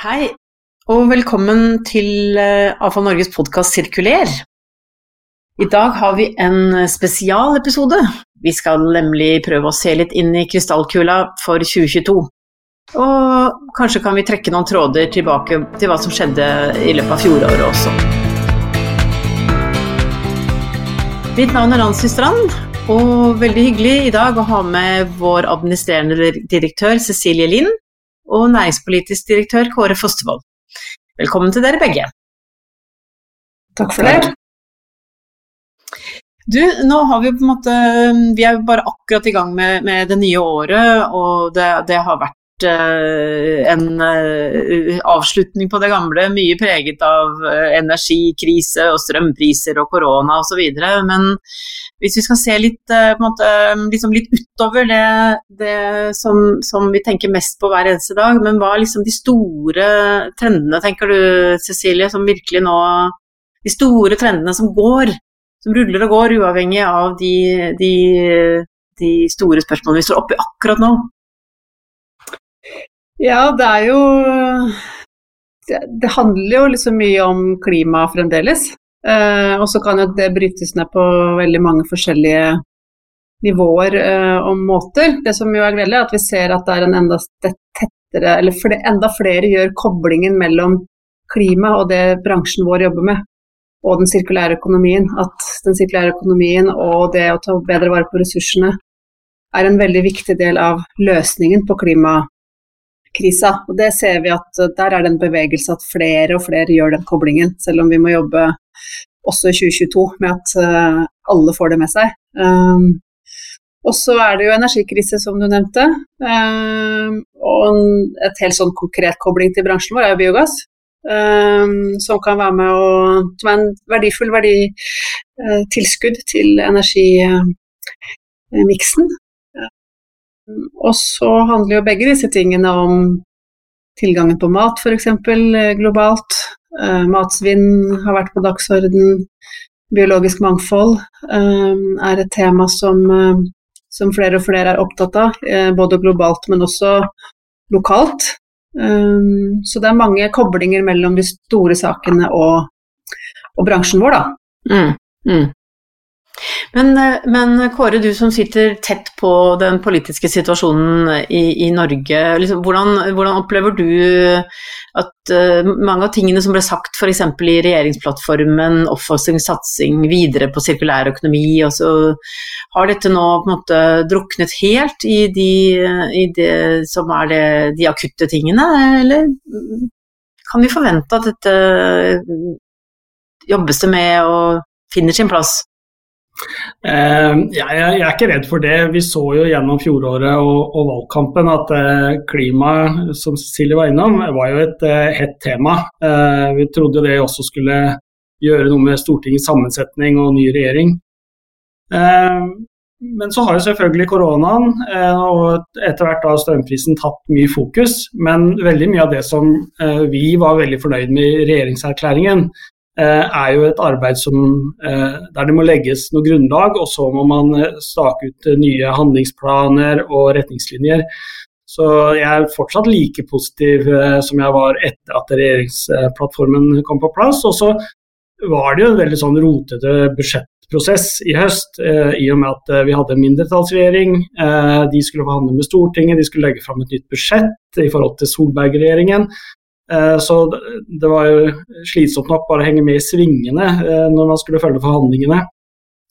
Hei, og velkommen til eh, Avfall Norges podkast Sirkuler. I dag har vi en spesialepisode. Vi skal nemlig prøve å se litt inn i krystallkula for 2022. Og kanskje kan vi trekke noen tråder tilbake til hva som skjedde i løpet av fjoråret også. Mitt navn er Nancy Strand, og veldig hyggelig i dag å ha med vår administrerende direktør Cecilie Lind og næringspolitisk direktør Kåre Fostervold. Velkommen til dere begge. Takk for det. Du, nå har vi på en måte Vi er bare akkurat i gang med, med det nye året, og det, det har vært en uh, avslutning på det gamle, mye preget av uh, energikrise og strømpriser og korona osv. Men hvis vi skal se litt, eh, måte, liksom litt utover det, det som, som, vi tenker mest på hver eneste dag, men hva er liksom de store trendene, tenker du Cecilie, som virkelig nå De store trendene som går, som ruller og går, uavhengig av de, de, de store spørsmålene vi står oppi akkurat nå? Ja, det er jo det, det handler jo liksom mye om klima fremdeles. Uh, og så kan jo det brytes ned på veldig mange forskjellige nivåer uh, og måter. Det som jo er gledelig, er at vi ser at det er en enda tettere, eller flere, enda flere gjør koblingen mellom klima og det bransjen vår jobber med, og den sirkulære økonomien. At den sirkulære økonomien og det å ta bedre vare på ressursene er en veldig viktig del av løsningen på klimakrisa. Og det ser vi at der er det en bevegelse at flere og flere gjør den koblingen, selv om vi må jobbe også i 2022 med at uh, alle får det med seg. Um, og så er det jo energikrise, som du nevnte. Um, og et helt sånn konkret kobling til bransjen vår er jo biogass. Um, som kan være med å Som er en verdifull verdi, uh, til energimiksen. Og så handler jo begge disse tingene om tilgangen på mat, f.eks. globalt. Uh, matsvinn har vært på dagsorden. Biologisk mangfold uh, er et tema som, som, flere og flere er opptatt av, både globalt, men også lokalt. så det er mange koblinger mellom de store sakene og, og bransjen vår, da. Mm, mm. Men, men, Kåre, du som sitter tett på den politiske situasjonen i, i Norge, liksom, hvordan, hvordan, opplever du at uh, mange av tingene som ble sagt f.eks. i regjeringsplattformen, offensiv satsing videre på sirkulær økonomi, og har dette nå på en måte druknet helt i, de, i det som er det, de akutte tingene, eller kan vi forvente at dette jobbes det med og finner sin plass? Uh, jeg, er ikke redd for det. Vi så jo gjennom fjoråret og, og valgkampen at uh, klima, som Silje var innom, var jo et uh, hett tema. vi trodde det også skulle gjøre noe med Stortingets sammensetning og ny regjering. men så har jo selvfølgelig koronaen og etter hvert da strømprisen tatt mye fokus. Men veldig mye av det som vi var veldig fornøyd med i regjeringserklæringen, Eh, er jo et arbeid som, eh, der det må legges noe grunnlag, og så må man eh, stake ut nye handlingsplaner og retningslinjer. Så jeg er fortsatt like positiv som jeg var etter at regjeringsplattformen kom på plass. Og så var det jo en veldig sånn rotete budsjettprosess i høst, i og med at vi hadde en mindretallsregjering. de skulle forhandle med Stortinget, de skulle legge fram et nytt budsjett i forhold til Solberg-regjeringen. Eh, så det var jo slitsomt nok bare å henge med i svingene eh, når man skulle følge forhandlingene.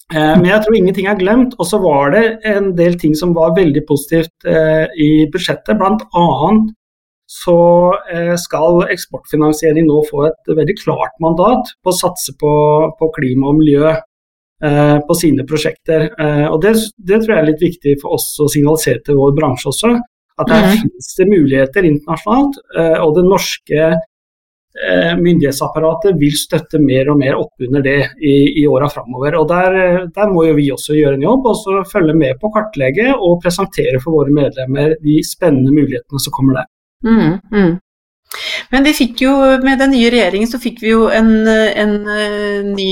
Eh, men jeg tror ingenting er glemt. Og så var det en del ting som var veldig positivt i budsjettet. Blant annet så skal eksportfinansiering nå få et veldig klart mandat på å satse på, på klima og miljø på sine prosjekter. Og det, det, tror jeg er litt viktig for oss å signalisere til vår bransje også. At der mm. finnes det muligheter internasjonalt, eh, og det norske eh, myndighetsapparatet vil støtte mer og mer oppunder det i, i åra framover. Og der, der, må jo vi også gjøre en jobb, og så følge med på kartlegget kartlegge og presentere for våre medlemmer de spennende mulighetene som kommer der. Mm, mm. Men vi fikk jo, med den nye regjeringen så fikk vi jo en, en, en ny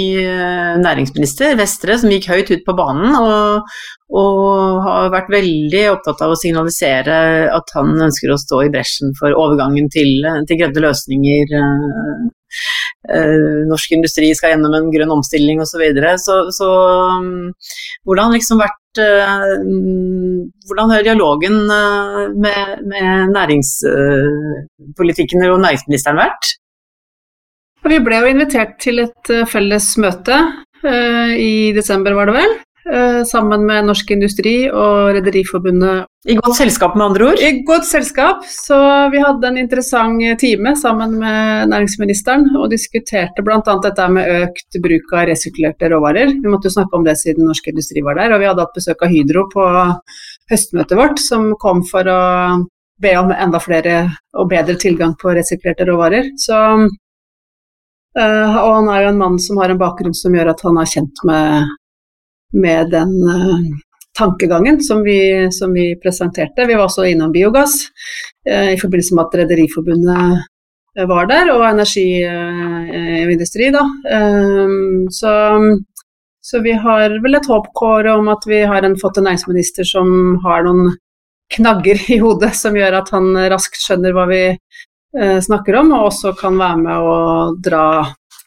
næringsminister, Vestre, som gikk høyt ut på banen. Og, og, har vært veldig opptatt av å signalisere at han ønsker å stå i bresjen for overgangen til, til grønne løsninger. Uh, norsk industri skal gjennom en grønn omstilling osv. Så, videre. så Så um, hvordan liksom vært uh, Hvordan har dialogen uh, med, med næringspolitikken og næringsministeren vært? Vi ble jo invitert til et felles møte i desember, var det vel? Eh, sammen med Norsk Industri og Rederiforbundet. I godt selskap, med andre ord? I godt selskap. Så vi hadde en interessant time sammen med næringsministeren og diskuterte bl.a. dette med økt bruk av resirkulerte råvarer. Vi måtte jo snakke om det siden Norsk Industri var der, og vi hadde hatt besøk av Hydro på høstmøtet vårt, som kom for å be om enda flere og bedre tilgang på resirkulerte råvarer. Så Uh, og han er jo en mann som har en bakgrunn som gjør at han er kjent med med den uh, tankegangen som vi, som vi, presenterte. Vi var også innom biogass uh, i forbindelse med at Rederiforbundet eh, var der, og energi og industri, da. Så, så, vi har vel et håp, Kåre, om at vi har en, fått en næringsminister som har noen knagger i hodet som gjør at han raskt skjønner hva vi snakker om, og også kan være med å dra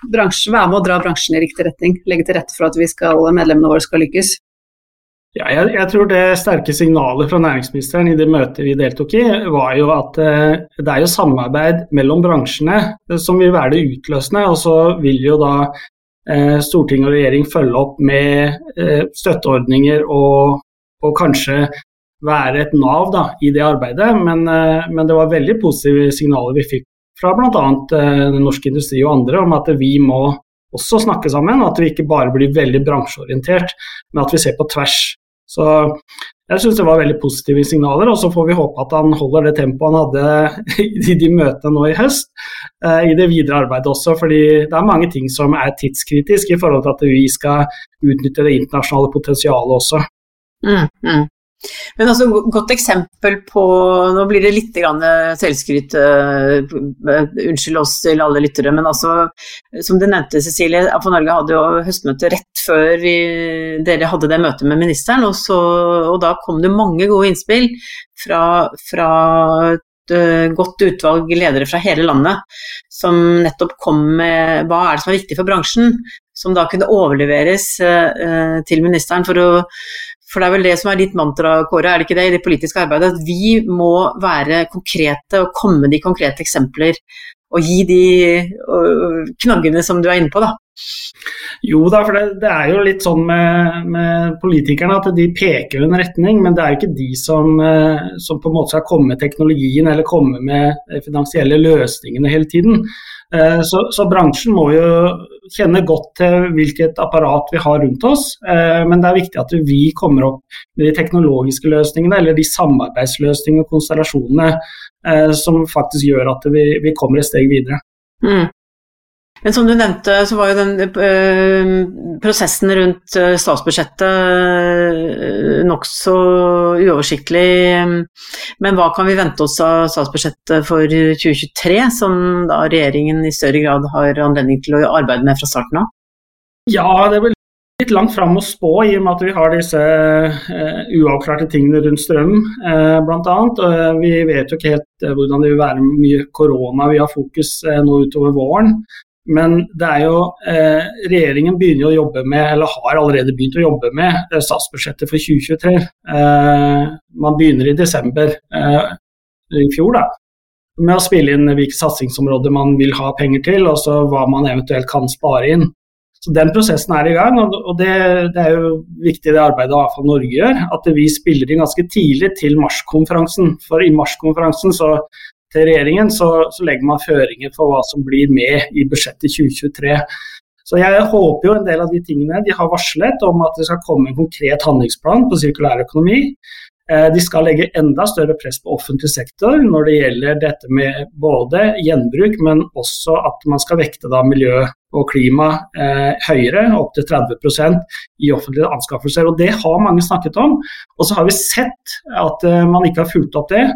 bransje, være med å dra bransjen i riktig retning. Legge til rette for at skal, medlemmene våre skal lykkes. Ja, jeg, jeg, tror det sterke signalet fra næringsministeren i det møtet vi deltok i, var jo at eh, det er jo samarbeid mellom bransjene som vil være det utløsende. Og så vil jo da eh, storting og regjering følge opp med eh, støtteordninger og, og, kanskje være et nav da, i det arbeidet. Men, eh, men det var veldig positive signaler vi fikk fra bl.a. Eh, Norsk Industri og andre om at vi må også snakke sammen. At vi ikke bare blir veldig bransjeorientert, men at vi ser på tvers. Så jeg syns det var veldig positive signaler, og så får vi håpe at han holder det tempoet han hadde i de møtene nå i høst, eh, i det videre arbeidet også. fordi det er mange ting som er tidskritisk i forhold til at vi skal utnytte det internasjonale potensialet også. Mm, mm. Men altså, godt eksempel på Nå blir det litt selvskryt, uh, unnskyld oss til alle lyttere, men altså, som du nevnte Cecilie, for Norge hadde jo høstmøte rett før vi, dere hadde det møtet med ministeren, og, så, og da kom det mange gode innspill fra, fra et godt utvalg ledere fra hele landet, som nettopp kom med hva er det som er viktig for bransjen, som da kunne overleveres til ministeren for å for det er vel det som er ditt mantra, Kåre, er det ikke det i det politiske arbeidet? At vi må være konkrete og komme med de konkrete eksempler. Og gi de knaggene som du er inne på, da. Jo da, for det, det er jo litt sånn med, med, politikerne at de peker en retning, men det er jo ikke de som, eh, som på en måte skal komme med teknologien eller komme med finansielle løsningene hele tiden. Eh, så, så, bransjen må jo kjenne godt til hvilket apparat vi har rundt oss. Eh, men det er viktig at vi kommer opp med de teknologiske løsningene eller de samarbeidsløsningene og konstellasjonene som faktisk gjør at vi, vi kommer et steg videre. Mm. Men som du nevnte, så var jo den øh, prosessen rundt øh, statsbudsjettet øh, nokså uoversiktlig. Men hva kan vi vente oss av statsbudsjettet for 2023, som da regjeringen i større grad har anledning til å arbeide med fra starten av? Ja, det er vel litt langt fram å spå, i og med at vi har disse uh, uavklarte tingene rundt strøm uh, bl.a. Vi vet jo ikke helt hvordan det vil være mye korona vi har fokus nå utover våren. Men det er jo eh, regjeringen begynner å jobbe med, eller har allerede begynt å jobbe med eh, statsbudsjettet for 2023. Eh, man begynner i desember eh, i fjor da, med å spille inn hvilke satsingsområder man vil ha penger til, og så hva man eventuelt kan spare inn. Så Den prosessen er i gang, og det, det er jo viktig det arbeidet Avfall Norge gjør. At vi spiller inn ganske tidlig til marskonferansen. For i marskonferansen så til regjeringen, så, så, legger man føringer for hva som blir med i budsjettet 2023. Så jeg håper jo en del av de tingene de har varslet om at det skal komme en konkret handlingsplan på sirkulær økonomi. Eh, de skal legge enda større press på offentlig sektor når det gjelder dette med både gjenbruk, men også at man skal vekte da miljø og klima eh, høyere, opptil 30% i offentlige anskaffelser. Og Det har mange snakket om. Og så har vi sett at eh, man ikke har fulgt opp det.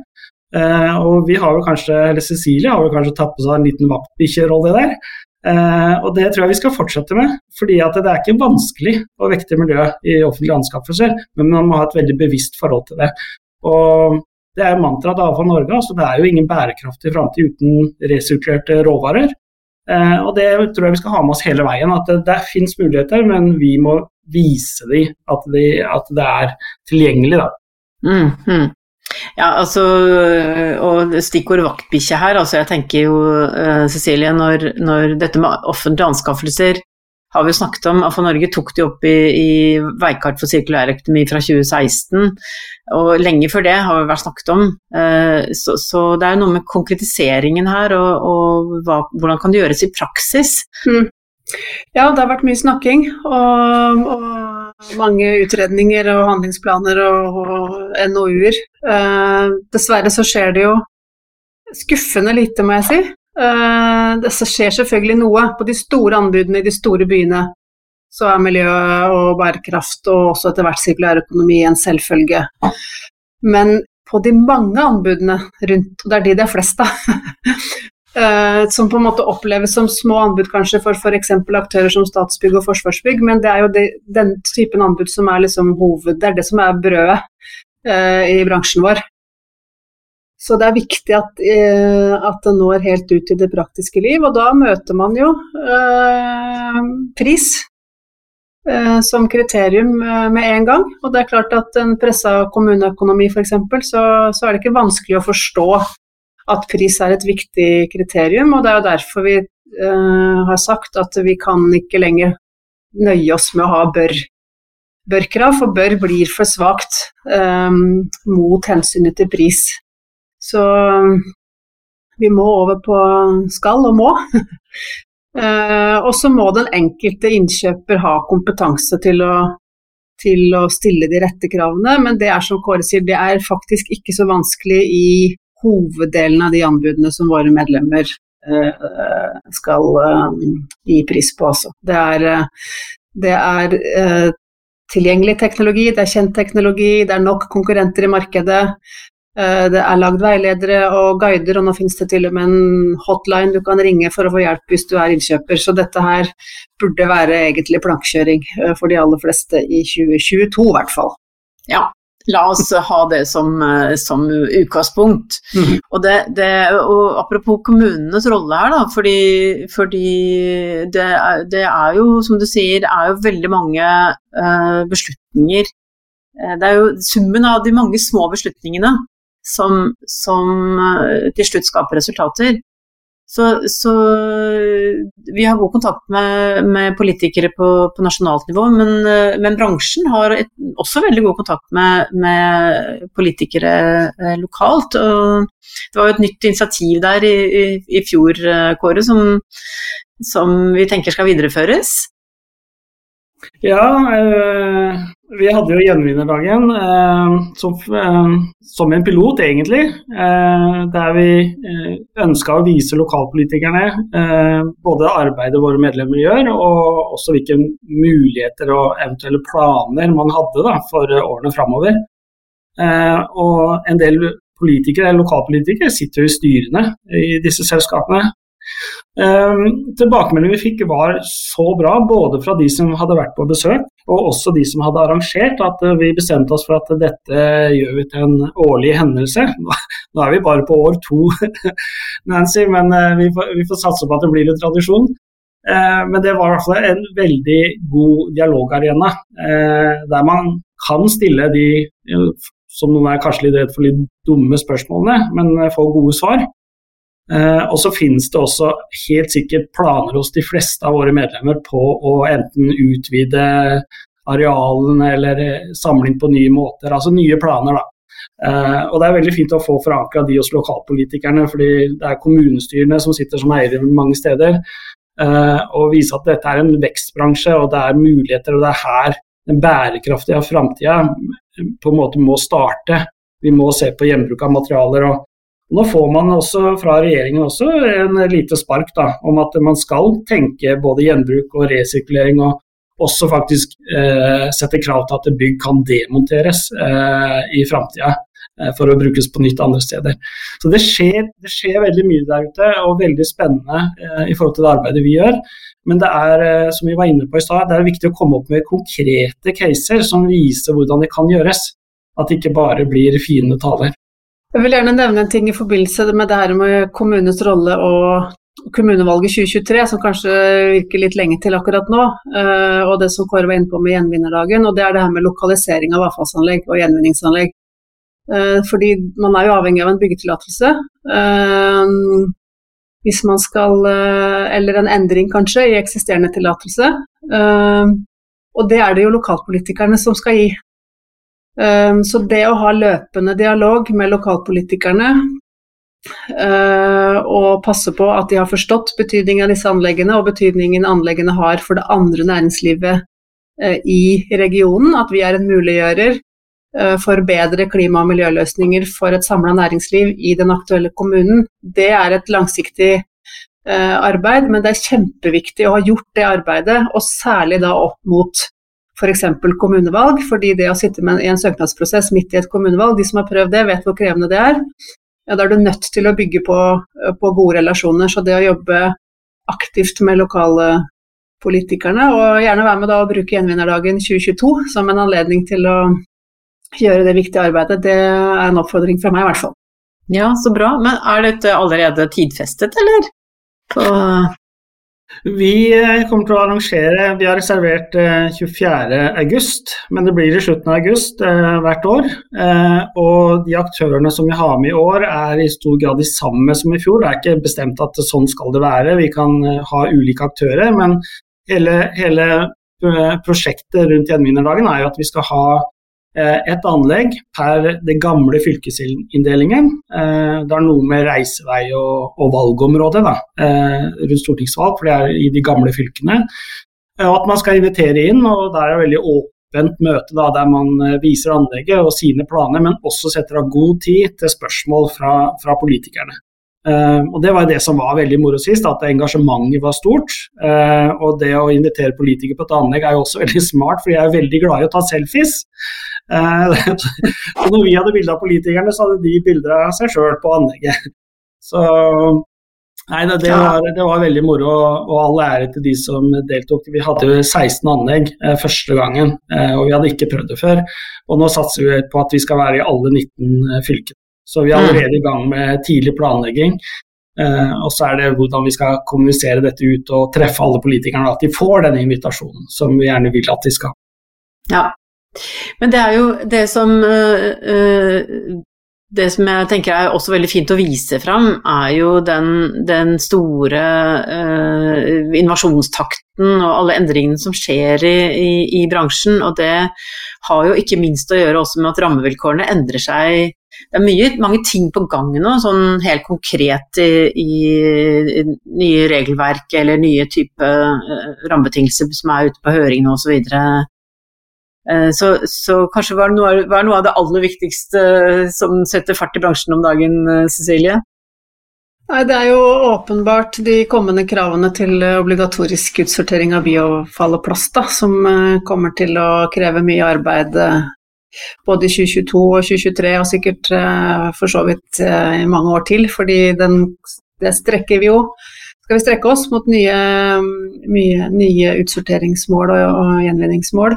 Uh, og vi har jo kanskje, eller Cecilie har jo kanskje tatt på seg en liten vaktbikkjerolle der. Uh, og det tror jeg vi skal fortsette med. fordi at det er ikke vanskelig å vekte miljøet i offentlige anskaffelser, men man må ha et veldig bevisst forhold til det. Og det er mantraet til Avfall Norge. altså Det er jo ingen bærekraftig framtid uten resirkulerte råvarer. Uh, og det tror jeg vi skal ha med oss hele veien. At det, det finnes muligheter, men vi må vise dem at, de, at det er tilgjengelig. da. Mm, mm. Ja, altså, og stikkord vaktbikkje her. altså Jeg tenker jo, uh, Cecilie, når, når, dette med offentlige anskaffelser har vi snakket om. AFA Norge tok det opp i, i veikart for sirkulærøkonomi fra 2016. Og lenge før det har vi vært snakket om. Uh, så, så, det er noe med konkretiseringen her, og, og hva, hvordan kan det gjøres i praksis? Mm. Ja, det har vært mye snakking. Og, og mange utredninger og handlingsplaner og, og NOU-er. Eh, dessverre så skjer det jo skuffende lite, må jeg si. Eh, det skjer selvfølgelig noe. På de store anbudene i de store byene så er miljø og bærekraft og også etter hvert sirkulærøkonomi en selvfølge. Men på de mange anbudene rundt, og det er de det er flest av, som på en måte oppleves som små anbud kanskje for f.eks. aktører som Statsbygg og Forsvarsbygg, men det er jo det, den typen anbud som er liksom hoved, det er det som er brødet uh, i bransjen vår. Så det er viktig at, uh, at, det når helt ut i det praktiske liv, og da møter man jo pris som kriterium med en gang. Og det er klart at en pressa kommuneøkonomi f.eks., så, så er det ikke vanskelig å forstå at pris er et viktig kriterium. Og det er jo derfor vi eh, har sagt at vi kan ikke lenger nøye oss med å ha bør. Bør-krav, for bør blir for svakt eh, mot hensynet til pris. Så vi må over på skal og må. uh, og så må den enkelte innkjøper ha kompetanse til å, til å stille de rette kravene, men det er som Kåre sier, det er faktisk ikke så vanskelig i hoveddelen av de anbudene som våre medlemmer uh, skal uh, gi pris på også. Det er, uh, det er tilgjengelig teknologi, det er kjent teknologi, det er nok konkurrenter i markedet. Det er lagd veiledere og guider, og nå finnes det til og med en hotline du kan ringe for å få hjelp hvis du er innkjøper. Så dette her burde være egentlig plankekjøring for de aller fleste i 2022 i hvert fall. Ja, La oss ha det som, eh, som utgangspunkt. Mm. Og, det, det, og, apropos kommunenes rolle her, da, fordi, fordi det, er, det, er, jo, som du sier, er jo veldig mange uh, beslutninger eh, Det er jo summen av de mange små beslutningene som, som til slutt skaper resultater. Så, så, vi har god kontakt med, med politikere på, på, nasjonalt nivå, men, men bransjen har et, også veldig god kontakt med, med politikere eh, lokalt. Og det var jo et nytt initiativ der i, i, i fjor, eh, Kåre, som, som, vi tenker skal videreføres. Ja, øh, vi hadde jo Gjenvinnerdagen eh, som, eh, som, en pilot, egentlig. Der vi eh, ønska å vise lokalpolitikerne både arbeidet våre medlemmer gjør, og også hvilke muligheter og eventuelle planer man hadde da, for årene framover. Og en del politikere, lokalpolitikere sitter jo i styrene i disse selskapene. Um, Tilbakemeldingen vi fikk var så bra, både fra de som hadde vært på besøk, og også de som hadde arrangert, at uh, vi bestemte oss for at dette gjør vi til en årlig hendelse. Nå er vi bare på år to, Nancy, men uh, vi, får, vi, får, satse på at det blir en tradisjon. Uh, men det var i hvert fall en veldig god dialogarena, der man kan stille de som noen er kanskje litt redd for litt dumme spørsmålene, men få gode svar. Eh, og så finnes det også helt sikkert planer hos de fleste av våre medlemmer på å enten utvide arealene eller eh, samle inn på nye måter, altså nye planer. da. Eh, og Det er veldig fint å få forankra de hos lokalpolitikerne, fordi det er kommunestyrene som sitter som eiere mange steder. Eh, og vise at dette er en vekstbransje, og det er muligheter, og det er her den bærekraftige framtida på en måte må starte. Vi må se på gjenbruk av materialer og nå får man også fra regjeringen også en lite spark da, om at man skal tenke både gjenbruk og resirkulering, og også faktisk eh, sette krav til at bygg kan demonteres eh, i framtida. eh, for å brukes på nytt andre steder. Så det skjer, det skjer veldig mye der ute, og veldig spennende eh, i forhold til det arbeidet vi gjør. Men det er, eh, som vi var inne på i sted, det er viktig å komme opp med konkrete caser som viser hvordan det kan gjøres. At det ikke bare blir fine taler. Jeg vil gjerne nevne en ting i forbindelse med det her med kommunens rolle og kommunevalget 2023, som kanskje virker litt lenge til akkurat nå, eh, og det som Kåre var inne på med gjenvinnerdagen, og det er det her med lokalisering av avfallsanlegg og gjenvinningsanlegg. Eh, fordi man er jo avhengig av en byggetillatelse. Eh, hvis man skal Eller en endring, kanskje, i eksisterende tillatelse. Og det er det jo lokalpolitikerne som skal gi. Så det å ha løpende dialog med lokalpolitikerne Uh, og passe på at de har forstått betydningen av disse anleggene og betydningen anleggene har for det andre næringslivet uh, i regionen. At vi er en muliggjører uh, for bedre klima- og miljøløsninger for et samla næringsliv i den aktuelle kommunen. Det er et langsiktig arbeid, men det er kjempeviktig å ha gjort det arbeidet, og særlig da opp mot f.eks. kommunevalg. fordi det å sitte med, i en søknadsprosess midt i et kommunevalg, de som har prøvd det, vet hvor krevende det er ja, da er du nødt til å bygge på, på, gode relasjoner. Så det å jobbe aktivt med lokale politikerne, og gjerne være med da å bruke Gjenvinnerdagen 2022 som en anledning til å gjøre det viktige arbeidet, det er en oppfordring fra meg i hvert fall. Ja, så bra. Men er dette allerede tidfestet, eller? På vi eh, kommer til å arrangere Vi har reservert 24.8, eh, men det blir i slutten av august eh, hvert år. Og de aktørene som vi har med i år, er i stor grad de samme som i fjor. Det er ikke bestemt at sånn skal det være, vi kan ha ulike aktører. Men hele, hele prosjektet rundt Gjenvinnerdagen er jo at vi skal ha Eh, et anlegg per det gamle fylkesinndelingen. Eh, det er noe med reisevei og, og valgområde da, eh, rundt stortingsvalg, for det er i de gamle fylkene. Og at man skal invitere inn, og der er det veldig åpent møte da, der man viser anlegget og sine planer, men også setter av god tid til spørsmål fra, fra politikerne. Og Det var det som var veldig moro sist, at engasjementet var stort. Og det å invitere politikere på et anlegg er jo også veldig smart, for de er veldig glad i å ta selfies. Uh, og når vi hadde bilde av politikerne, så hadde de bilder av seg sjøl på anlegget. Så nei, det, det, var, det, var, veldig moro, og all ære til de som deltok. Vi hadde jo 16 anlegg første gangen, og vi hadde ikke prøvd det før. Og nå satser vi på at vi skal være i alle 19 fylker. Så vi er mm. allerede i gang med tidlig planlegging. Eh, og så er det hvordan vi skal kommunisere dette ut og treffe alle politikerne. At de får denne invitasjonen som vi gjerne vil at de skal. Ja, men det er jo det som uh, uh, det som jeg tenker er også veldig fint å vise fram, er jo den, den store uh, innovasjonstakten og alle endringene som skjer i, i, i, bransjen. Og det har jo ikke minst å gjøre også med at rammevilkårene endrer seg det er mye, mange ting på gang nå, sånn helt konkret i, i, nye regelverk eller nye type uh, rammebetingelser som er ute på høring nå osv. Uh, så Så kanskje hva er, noe, av det aller viktigste som setter fart i bransjen om dagen, uh, Cecilie? Nei, Det er jo åpenbart de kommende kravene til obligatorisk utsortering av biofall og plast, da, som kommer til å kreve mye arbeid både i 2022 og 2023, og sikkert for så vidt i mange år til. fordi den, det strekker vi jo. Skal vi strekke oss mot nye, mye, nye utsorteringsmål og, og, gjenvinningsmål.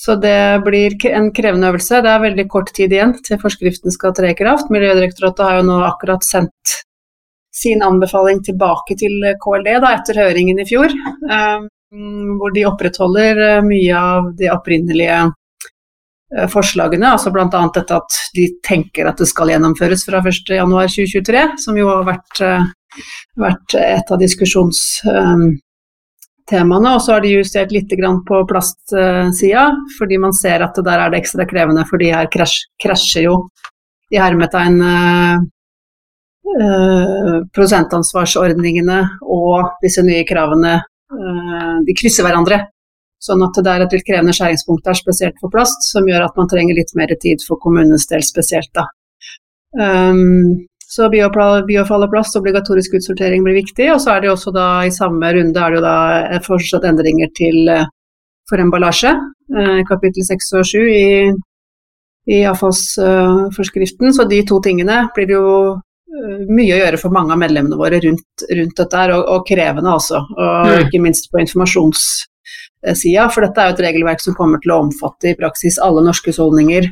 Så det blir en krevende øvelse. Det er veldig kort tid igjen til forskriften skal tre i kraft. Miljødirektoratet har jo nå akkurat sendt sin anbefaling tilbake til KLD da, etter høringen i fjor. Um, hvor de opprettholder mye av de opprinnelige Eh, forslagene, altså bl.a. dette at de tenker at det skal gjennomføres fra 1.1.2023, som jo har vært, eh, vært et av diskusjonstemaene. Og så har de justert litt på plastsida, fordi man ser at der er det ekstra krevende, for de her krasjer jo i hermetegn Uh, prosentansvarsordningene og disse nye kravene uh, de krysser hverandre. Sånn at det er et litt krevende skjæringspunkt der, spesielt for plast, som gjør at man trenger litt mer tid for kommunens del spesielt. da. Um, så biofall og obligatorisk utsortering blir viktig. Og så er det også da i samme runde er det jo da fortsatt endringer til, eh, for emballasje, eh, kapittel 6 og 7 i, i avfallsforskriften. Så de to tingene blir det jo eh, mye å gjøre for mange av medlemmene våre rundt, rundt dette her, og, og, krevende også. Og mm. ikke minst på informasjonssida, for dette er jo et regelverk som kommer til å omfatte i praksis alle norske husholdninger.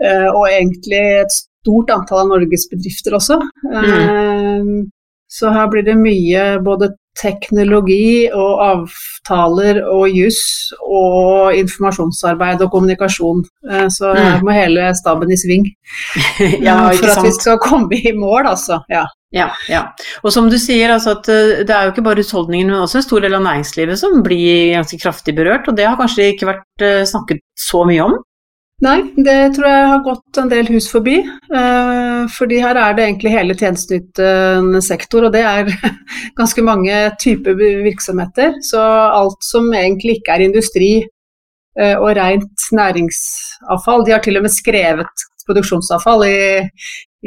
Eh, og egentlig et stort antall av Norges bedrifter også. Mm. Så her blir det mye både teknologi og avtaler og juss og informasjonsarbeid og kommunikasjon. Eh, så her mm. må hele staben i sving ja, for at vi skal komme i mål, altså. Ja. Ja, ja. Og som du sier, altså at eh, det er jo ikke bare husholdningen, men også en stor del av næringslivet som blir ganske kraftig berørt. Og det har kanskje ikke vært eh, snakket så mye om? Nei, det tror jeg har gått en del hus forbi. Eh, fordi her er det egentlig hele tjenesteytende sektor, og det er ganske mange typer virksomheter. Så alt som egentlig ikke er industri eh, og rent næringsavfall De har til og med skrevet produksjonsavfall i,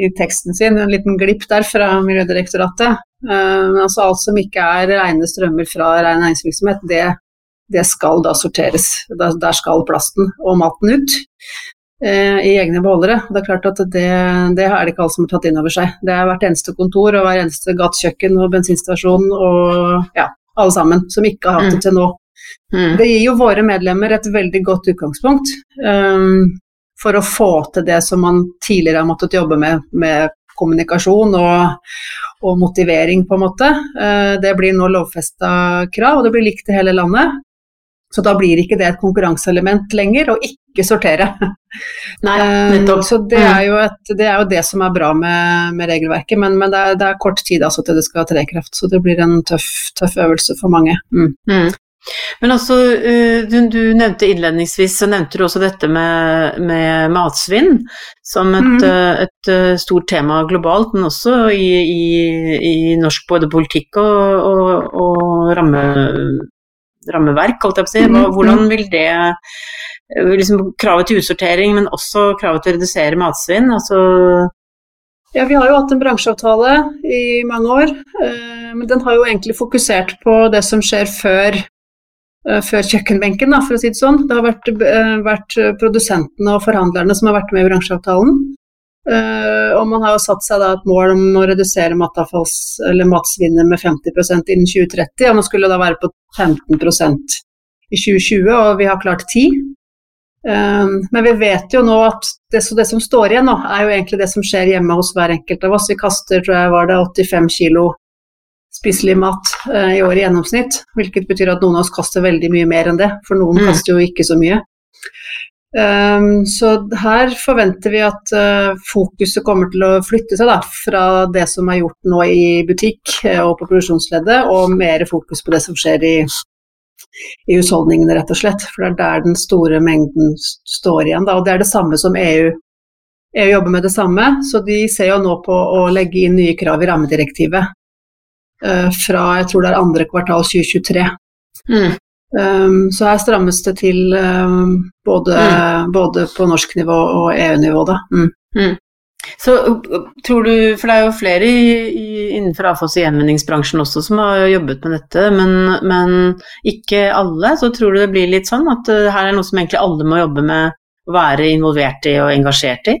i teksten sin, en liten glipp der fra Miljødirektoratet. Eh, men altså alt som ikke er rene strømmer fra ren næringsvirksomhet, det det skal da sorteres. Der skal plasten og maten ut eh, i egne beholdere. Det er klart at det, det er det ikke alle som har tatt inn over seg. Det er hvert eneste kontor og hver eneste gatekjøkken og bensinstasjon og ja, alle sammen som ikke har hatt det mm. til nå. Mm. Det gir jo våre medlemmer et veldig godt utgangspunkt um, for å få til det som man tidligere har måttet jobbe med, med kommunikasjon og, og motivering, på en måte. Uh, det blir nå lovfesta krav, og det blir likt i hele landet. Så da blir ikke det et konkurranseelement lenger, å ikke sortere. Nei, eh, nettopp. Så det er, jo, et, det er jo det som er bra med, med regelverket, men, men det, er, det, er, kort tid altså til det skal tre kraft. Så det blir en tøff, tøff øvelse for mange. Mm. Mm. Men altså, eh, du, du, nevnte innledningsvis, så nevnte du også dette med, med matsvinn som et, mm. Eh, et, stort tema globalt, men også i, i, i norsk både politikk og, og, og ramme, rammeverk, holdt jeg på å si. Mm-hmm. Hvordan vil det eh, liksom, Kravet til utsortering, men også kravet til å redusere matsvinn. altså ja, Vi har jo hatt en bransjeavtale i mange år, eh, men den har jo egentlig fokusert på det som skjer før, eh, før kjøkkenbenken, for å si det sånn. Det har vært, vært, produsentene og forhandlerne som har vært med i bransjeavtalen. Uh, og man har jo satt seg da et mål om å redusere matsvinnet med 50% innen 2030, og man skulle da være på 15% i 2020, og vi har klart 10 um, eh, Men vi vet jo nå at det, det, som står igjen nå, er jo egentlig det som skjer hjemme hos hver enkelt av oss. Vi kaster, tror jeg var det 85 kilo spiselig mat uh, i år i gjennomsnitt, hvilket betyr at noen av oss kaster veldig mye mer enn det, for noen mm. kaster jo ikke så mye. Um, så her forventer vi at uh, fokuset kommer til å flytte seg da, fra det som er gjort nå i butikk uh, og på produksjonsleddet, og mer fokus på det som skjer i, i, husholdningene, rett og slett. For det er der den store mengden står igjen. Da, og det er det samme som EU. EU jobber med det samme, så de ser jo nå på å legge inn nye krav i rammedirektivet uh, fra jeg tror det er andre kvartal 2023. Mm. Um, så her strammes det til um, både, mm. både, på norsk nivå og EU-nivå, da. Mm. Mm. Så tror du, for det er jo flere i, i, innenfor avfalls- og gjenvinningsbransjen også som har jobbet med dette, men, men, ikke alle. Så tror du det blir litt sånn at uh, her er noe som egentlig alle må jobbe med å være involvert i og engasjert i?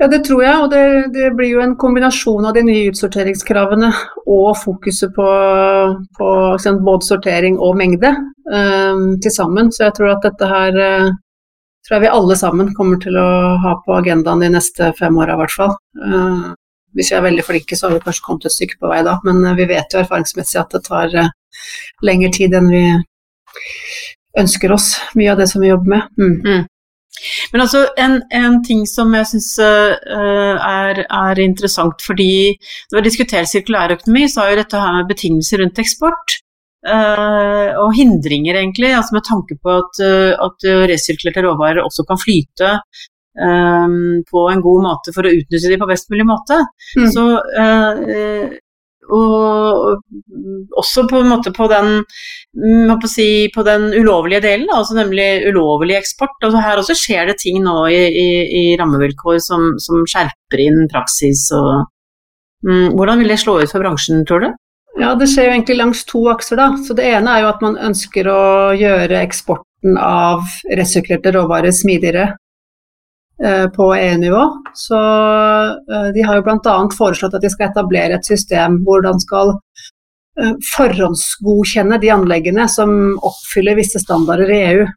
Ja, det tror jeg. Og det, det, blir jo en kombinasjon av de nye utsorteringskravene og fokuset på, på både sortering og mengde um, til sammen. Så jeg tror at dette her uh, tror jeg vi alle sammen kommer til å ha på agendaen de neste fem åra i hvert fall. Uh, hvis vi er veldig flinke, så har vi kanskje kommet et stykke på vei da, men uh, vi vet jo erfaringsmessig at det tar lengre tid enn vi ønsker oss, mye av det som vi jobber med. Mm. Mm. Men altså, en, en ting som jeg syns uh, er, er, interessant, fordi når vi diskuterer sirkulærøkonomi, så har jo dette her med betingelser rundt eksport uh, og hindringer, egentlig, altså med tanke på at, uh, at resirkulerte råvarer også kan flyte på en god måte for å utnytte de på best mulig måte. Mm. Så og også på en måte på den, på, si, på den ulovlige delen, altså nemlig ulovlig eksport. Altså her også skjer det ting nå i, i, i rammevilkår som, som, skjerper inn praksis. Og, mm, hvordan vil det slå ut for bransjen, tror du? Ja, Det skjer jo egentlig langs to akser. da. Så Det ene er jo at man ønsker å gjøre eksporten av resirkulerte råvarer smidigere. På EU-nivå. Så de har jo bl.a. foreslått at de skal etablere et system hvor de skal forhåndsgodkjenne de anleggene som oppfyller visse standarder i EU.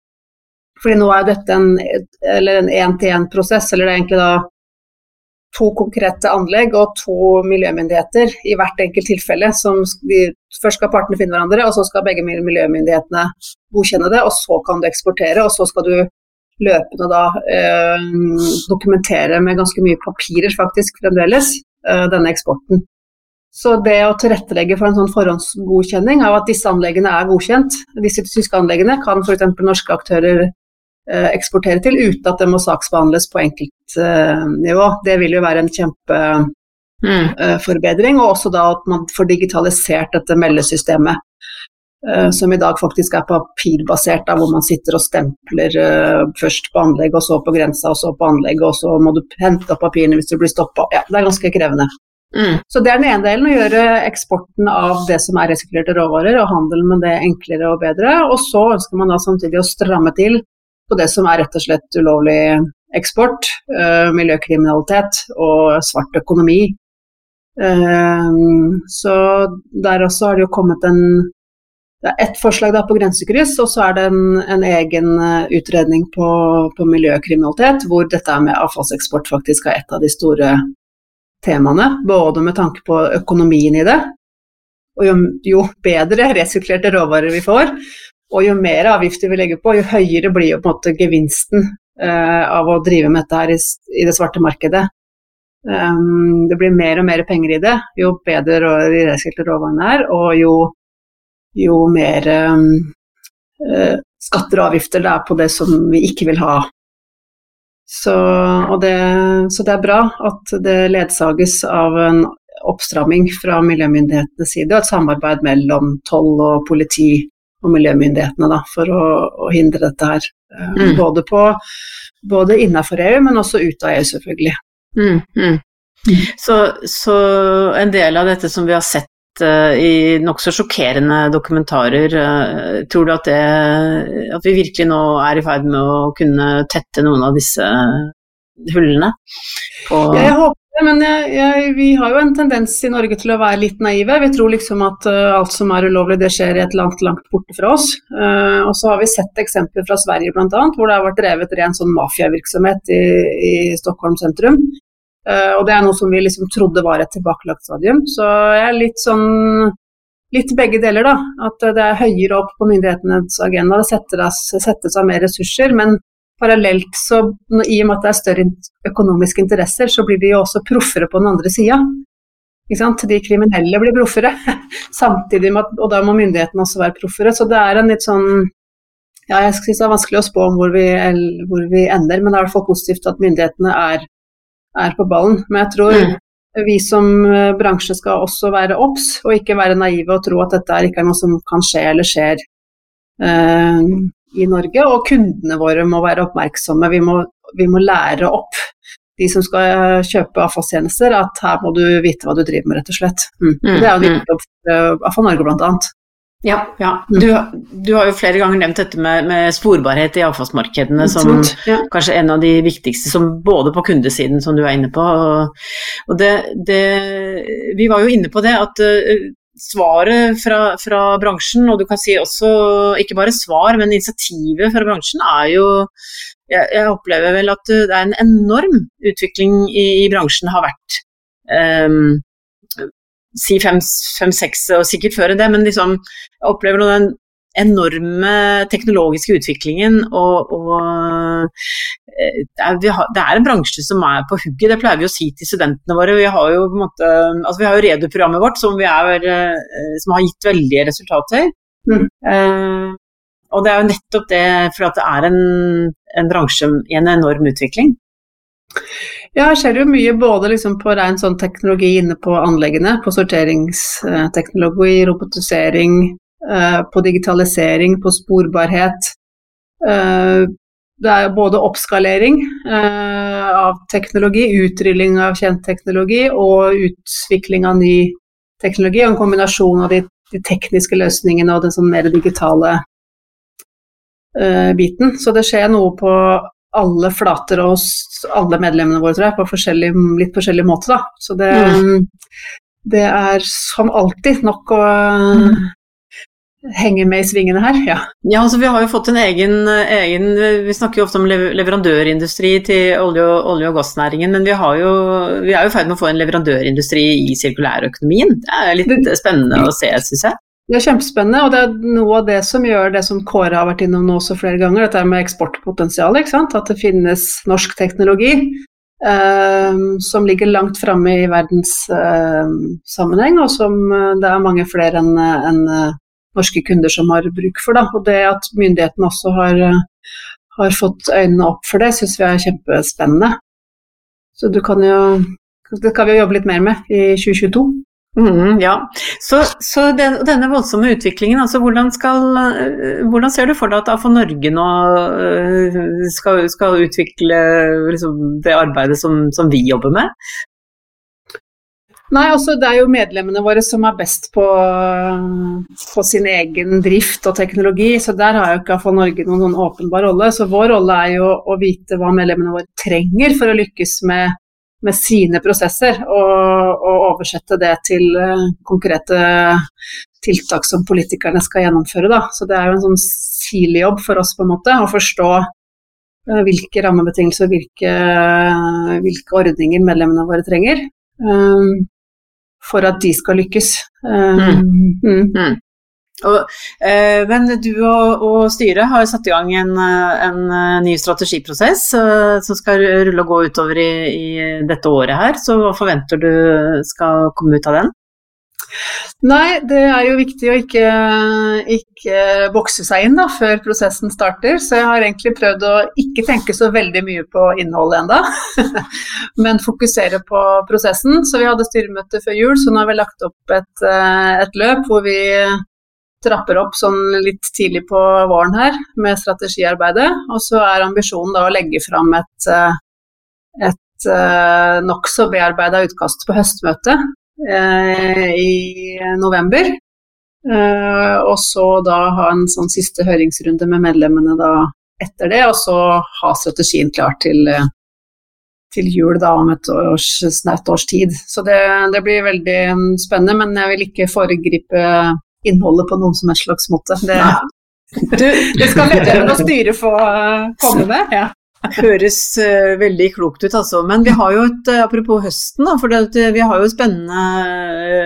Fordi nå er dette en én-til-én-prosess, eller det er egentlig da to konkrete anlegg og to miljømyndigheter i hvert enkelt tilfelle. som de, Først skal partene finne hverandre, og så skal begge miljømyndighetene godkjenne det. og Så kan du eksportere, og så skal du løpende da eh, dokumentere med ganske mye papirer faktisk fremdeles eh, denne eksporten. Så det å tilrettelegge for en sånn forhåndsgodkjenning av at disse anleggene er godkjent, disse tyske anleggene, kan f.eks. norske aktører Eh, eksportere til, uten at det må saksbehandles på enkeltnivå. Det vil jo være en kjempeforbedring. Mm. Og også da at man får digitalisert dette meldesystemet. Eh, som i dag faktisk er papirbasert, da, hvor man sitter og stempler uh, først på anlegg, og så på grensa, og så på anlegg, og så må du hente opp papirene hvis du blir stoppa. Ja, det er ganske krevende. Mm. Så det er den ene delen, å gjøre eksporten av det som er resirkulerte råvarer, og handelen med det enklere og bedre. Og så ønsker man da samtidig å stramme til på det som er rett og slett ulovlig eksport, uh, miljøkriminalitet og svart økonomi. Uh, så der også har det jo kommet en det er ett forslag på grensekryss, og så er det en, en egen uh, utredning på, på, miljøkriminalitet, hvor dette med avfallseksport faktisk er et av de store temaene. Både med tanke på økonomien i det, og jo, jo bedre resirkulerte råvarer vi får, og jo mer avgifter vi legger på, jo høyere blir jo på en måte gevinsten uh, av å drive med dette her i, i det svarte markedet. Um, det blir mer og mer penger i det, jo bedre de resirkulte råvarene er, og jo, jo mer um, uh, skatter og avgifter det er på det som vi ikke vil ha. Så det, så det er bra at det ledsages av en oppstramming fra miljømyndighetenes side, og et samarbeid mellom toll og politi og miljømyndighetene da, for å, å hindre dette her. Eh, mm. Både, på, både innenfor EU, men også ut av EU, selvfølgelig. Mm, mm. Så, så, en del av dette som vi har sett i nokså sjokkerende dokumentarer, uh, tror du at, det, at vi virkelig nå er i ferd med å kunne tette noen av disse hullene? Ja, jeg håper det, men jeg, jeg, vi har jo en tendens i Norge til å være litt naive. Vi tror liksom at uh, alt som er ulovlig, det skjer i et langt, langt borte fra oss. Uh, og så har vi sett eksempler fra Sverige bl.a., hvor det har vært drevet ren sånn mafiavirksomhet i, i Stockholm sentrum. Uh, og det er noe som vi liksom trodde var et tilbakelagt stadium. Så jeg er litt sånn Litt begge deler, da. At det er høyere opp på myndighetenes agenda. Det settes av mer ressurser. Men parallelt så, i og med at det er større økonomiske interesser, så blir de jo også proffere på den andre sida. De kriminelle blir proffere, samtidig med at, og da må myndighetene også være proffere. Så det er en litt sånn ja, jeg synes det er vanskelig å spå om hvor vi, hvor vi ender, men det er i hvert fall positivt at myndighetene er, er på ballen. Men jeg tror mm. vi som eh, bransje skal også være obs, og ikke være naive og tro at dette ikke er noe som kan skje eller skjer. Uh, i Norge, og kundene våre må være oppmerksomme. Vi må, vi må lære opp de som skal kjøpe avfallstjenester, at her må du vite hva du driver med, rett og slett. Mm. Mm, det er jo viktig jobb for Avfall Norge bl.a. Ja, ja. Mm. Du, du, har jo flere ganger nevnt dette med, med sporbarhet i avfallsmarkedene som ja. kanskje en av de viktigste, som både på kundesiden, som du er inne på. Og, og det, det, vi var jo inne på det at uh, svaret fra, fra, bransjen, og du kan si også ikke bare svar, men initiativet fra bransjen er jo jeg, jeg opplever vel at det er en enorm utvikling i, i bransjen har vært. Um, si fem-seks, og sikkert før det, men liksom, jeg opplever nå den enorme teknologiske utviklingen og, og eh, det, er, det, er, en bransje som er på hugget, det pleier vi å si til studentene våre. Vi har jo, måte, altså vi har jo Redu-programmet vårt som, er, eh, som, har gitt veldige resultater. Mm. Uh, og det er jo nettopp det, for at det er en, en bransje i en enorm utvikling. Ja, det skjer jo mye både liksom på ren sånn teknologi inne på anleggene, på sorteringsteknologi, robotisering, Eh, på digitalisering, på sporbarhet. Eh, det er både oppskalering eh, av teknologi, utrylling av kjent teknologi og utvikling av ny teknologi, og en kombinasjon av de, de tekniske løsningene og den sånn mer digitale biten. Så det skjer noe på alle flater oss, alle medlemmene våre, tror jeg, på forskjellig, litt forskjellig måte, da. Så det, Mm. det er som alltid nok å henge med i svingene her, ja. Ja, altså Vi har jo fått en egen, egen Vi snakker jo ofte om leverandørindustri til olje- og, olje og gassnæringen, men vi, har jo, vi er jo i ferd med å få en leverandørindustri i sirkulærøkonomien. Det er litt spennende å se, syns jeg. Det er kjempespennende, og det er noe av det som gjør det som Kåre har vært innom nå også flere ganger, dette med eksportpotensial. ikke sant? At det finnes norsk teknologi eh, som ligger langt framme i verdenssammenheng, eh, og som eh, det er mange flere enn enn, eh, norske kunder som har bruk for. Da. Og det at myndighetene også har, eh, har fått øynene opp for det, syns vi er kjempespennende. Så du kan jo Det kan vi jo jobbe litt mer med i 2022. Mhm, ja, Så, så den, denne voldsomme utviklingen, altså hvordan, skal, eh, hvordan ser du for deg at AFO Norge nå eh, skal, skal utvikle liksom, det arbeidet som, som vi jobber med? Nei, altså Det er jo medlemmene våre som er best på, på sin egen drift og teknologi, så der har jo ikke AFO Norge noen, noen åpenbar rolle. Så vår rolle er jo å vite hva medlemmene våre trenger for å lykkes med, med sine prosesser, og, og oversette det til uh, konkrete tiltak som politikerne skal gjennomføre. Da. Så det er jo en sånn silejobb for oss på en måte, å forstå uh, hvilke rammebetingelser og hvilke, hvilke ordninger medlemmene våre trenger. Um, for at de skal lykkes. Um, mm. Og, eh, men du og, og styret har satt i gang en, en ny strategiprosess eh, som skal rulle og gå utover i, i, dette året her. Så hva forventer du skal komme ut av den? Nei, det er jo viktig å ikke, ikke bokse seg inn da, før prosessen starter. Så jeg har egentlig prøvd å ikke tenke så veldig mye på innholdet enda, men fokusere på prosessen. Så vi hadde styremøte før jul, så nå har vi lagt opp et, et løp hvor vi trapper opp sånn litt tidlig på våren her med strategiarbeidet. Og så er ambisjonen da å legge fram et, et nokså bearbeida utkast på høstmøtet eh, i november. Eh, og så da ha en sånn siste høringsrunde med medlemmene da etter det, og så ha strategien klar til, til jul da om et års, snaut års tid. Så det, det blir veldig spennende, men jeg vil ikke foregripe innholdet på noen som helst slags måte. Det, du, det skal medlemmene og styret få komme med. Ja. Høres uh, veldig klokt ut, altså. Men vi har jo et uh, Apropos høsten, da, for det, vi har jo et spennende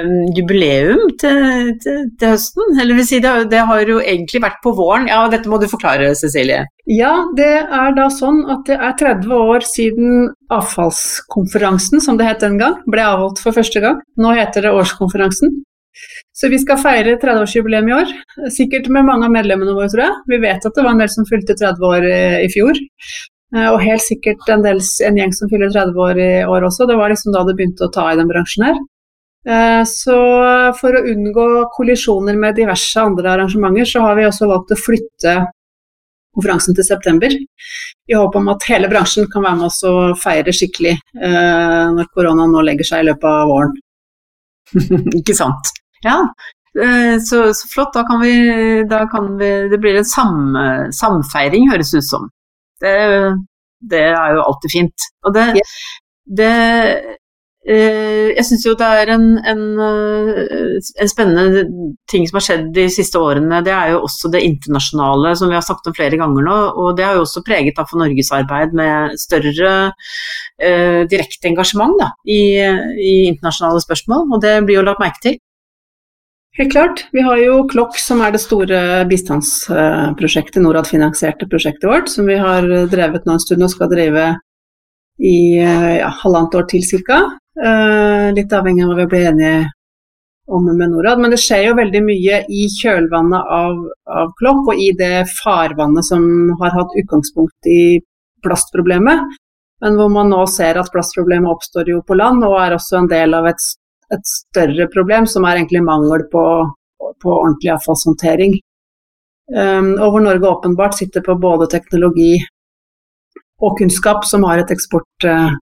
uh, jubileum til, til, til, høsten. Eller vil si, det, det, har jo egentlig vært på våren. Ja, dette må du forklare, Cecilie. Ja, det er da sånn at det er 30 år siden avfallskonferansen, som det het den gang, ble avholdt for første gang. Nå heter det årskonferansen. Så vi skal feire 30-årsjubileum i år. Sikkert med mange av medlemmene våre, tror jeg. Vi vet at det var en del som fylte 30 år i fjor. Og helt sikkert en, del, en gjeng som fyller 30 år i år også. Det var liksom da det begynte å ta i den bransjen her. Så for å unngå kollisjoner med diverse andre arrangementer, så har vi også valgt å flytte konferansen til september. I håp om at hele bransjen kan være med oss og feire skikkelig når korona nå legger seg i løpet av våren. Ikke sant. Ja, så, så, flott. Da kan vi, da kan vi Det blir en sam, samfeiring, høres ut som. Det, det, er jo alltid fint. Og det, yeah. det eh, Jeg syns jo det er en, en, en, spennende ting som har skjedd de siste årene. Det er jo også det internasjonale, som vi har sagt om flere ganger nå. Og det har jo også preget av for Norges arbeid med større eh, direkte engasjement da, i, i internasjonale spørsmål. Og det blir jo lagt merke til. Helt klart. Vi har jo Klokk, som er det store bistandsprosjektet, Norad-finansierte prosjektet vårt, som vi har drevet nå en stund og skal drive i ja, halvannet år til ca. Litt avhengig av hva vi blir enige om med Norad. Men det skjer jo veldig mye i kjølvannet av, av Klokk, og i det farvannet som har hatt utgangspunkt i plastproblemet. Men hvor man nå ser at plastproblemet oppstår jo på land, og er også en del av et et større problem, som er egentlig mangel på, på ordentlig avfallshåndtering. Um, og hvor Norge åpenbart sitter på både teknologi og kunnskap som har et eksport, uh,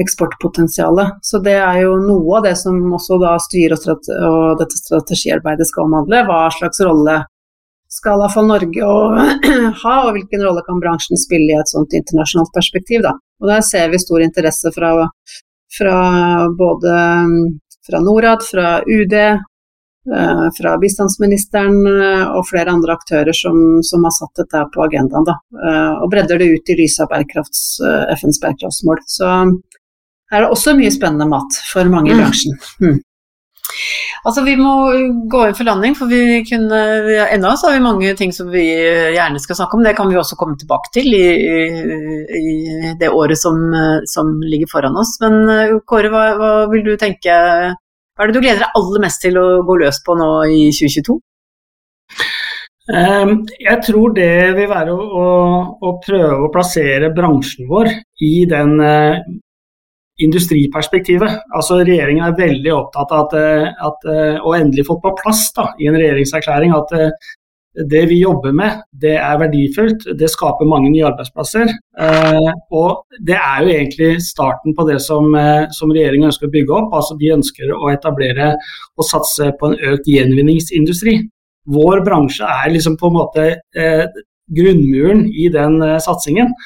eksportpotensial. Så det er jo noe av det som også da styret og, strate og dette strategiarbeidet skal omhandle. Hva slags rolle skal iallfall Norge å ha, og hvilken rolle kan bransjen spille i et sånt internasjonalt perspektiv. Da. Og Der ser vi stor interesse fra, fra både fra Norad, fra UD, eh, fra bistandsministeren eh, og flere andre aktører som, som har satt dette på agendaen. Da, eh, og bredder det ut i lys av bærekrafts, FNs bærekraftsmål. Så her er det også mye spennende mat for mange i mm. bransjen. Mm. Altså Vi må gå inn for landing, for vi kunne, ennå så har vi mange ting som vi gjerne skal snakke om. Det kan vi også komme tilbake til i, i, i det året som, som, ligger foran oss. Men eh, Kåre, hva, hva, vil du tenke Hva er det du gleder deg aller mest til å gå løs på nå i 2022? Ehm, jeg tror det vil være å, å, å prøve å plassere bransjen vår i den eh, industriperspektivet. Altså Regjeringen er veldig opptatt av at, eh, at, eh, og endelig fått på plass da, i en regjeringserklæring at eh, det vi jobber med, det er verdifullt. Det skaper mange nye arbeidsplasser. og det er jo egentlig starten på det som, som regjeringen ønsker å bygge opp. altså De ønsker å etablere og satse på en økt gjenvinningsindustri. Vår bransje er liksom på en måte grunnmuren i den satsingen.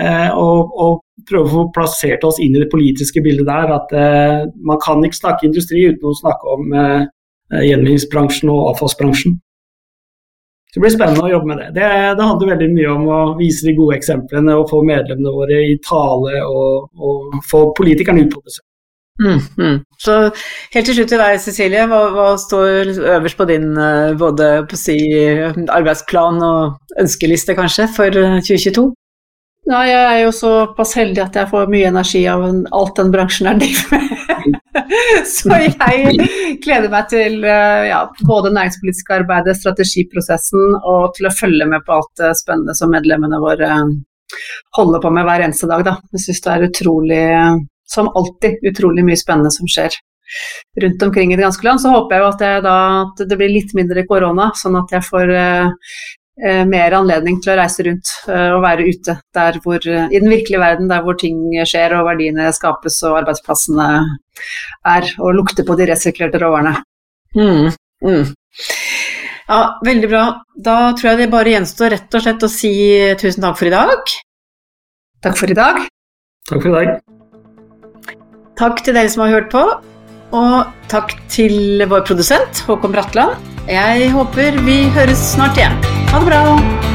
Eh, og, og, prøve å få plassert oss inn i det politiske bildet der. At eh, man kan ikke snakke industri uten å snakke om eh, gjenvinningsbransjen og avfallsbransjen. Så Det blir spennende å jobbe med det. det. det. handler veldig mye om å vise de gode eksemplene og få medlemmene våre i tale og, og få politikerne ut på besøk. Mm, mm. Så helt til slutt til deg, Cecilie. Hva, hva står øverst på din både på si, arbeidsplan og ønskeliste kanskje for 2022? Nei, jeg er jo såpass heldig at jeg får mye energi av alt den bransjen er driver med. Så jeg gleder meg til eh, ja, både næringspolitisk arbeidet, strategiprosessen og til å følge med på alt det spennende som medlemmene våre eh, holder på med hver eneste dag. Da. Jeg syns det er utrolig, som alltid, utrolig mye spennende som skjer rundt omkring i det ganske land. Så håper jeg at, da, at det blir litt mindre korona, sånn at jeg får Eh, mer anledning til å reise rundt eh, og være ute der hvor, eh, i den virkelige verden, der hvor ting skjer og verdiene skapes og arbeidsplassene er, og lukte på de resirkulerte råvarene. Mm, mm. Ja, veldig bra. Da tror jeg det bare gjenstår rett og slett å si tusen takk for i dag. Takk for i dag. Takk for i dag. Takk til dere som har hørt på, og takk til vår produsent Håkon Bratland. Jeg håper vi høres snart igjen. Ha det bra!